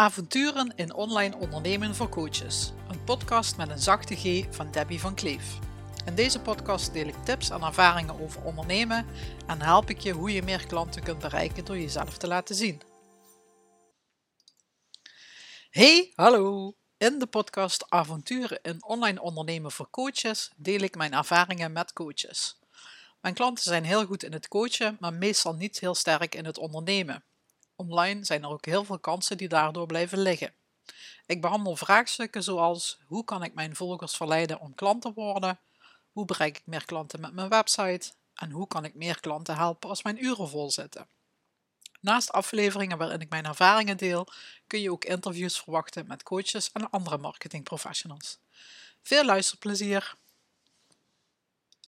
Avonturen in online ondernemen voor coaches. Een podcast met een zachte G van Debbie van Kleef. In deze podcast deel ik tips en ervaringen over ondernemen en help ik je hoe je meer klanten kunt bereiken door jezelf te laten zien. Hey, hallo! In de podcast Avonturen in online ondernemen voor coaches deel ik mijn ervaringen met coaches. Mijn klanten zijn heel goed in het coachen, maar meestal niet heel sterk in het ondernemen. Online zijn er ook heel veel kansen die daardoor blijven liggen. Ik behandel vraagstukken zoals hoe kan ik mijn volgers verleiden om klant te worden, hoe bereik ik meer klanten met mijn website en hoe kan ik meer klanten helpen als mijn uren vol zitten. Naast afleveringen waarin ik mijn ervaringen deel, kun je ook interviews verwachten met coaches en andere marketingprofessionals. Veel luisterplezier!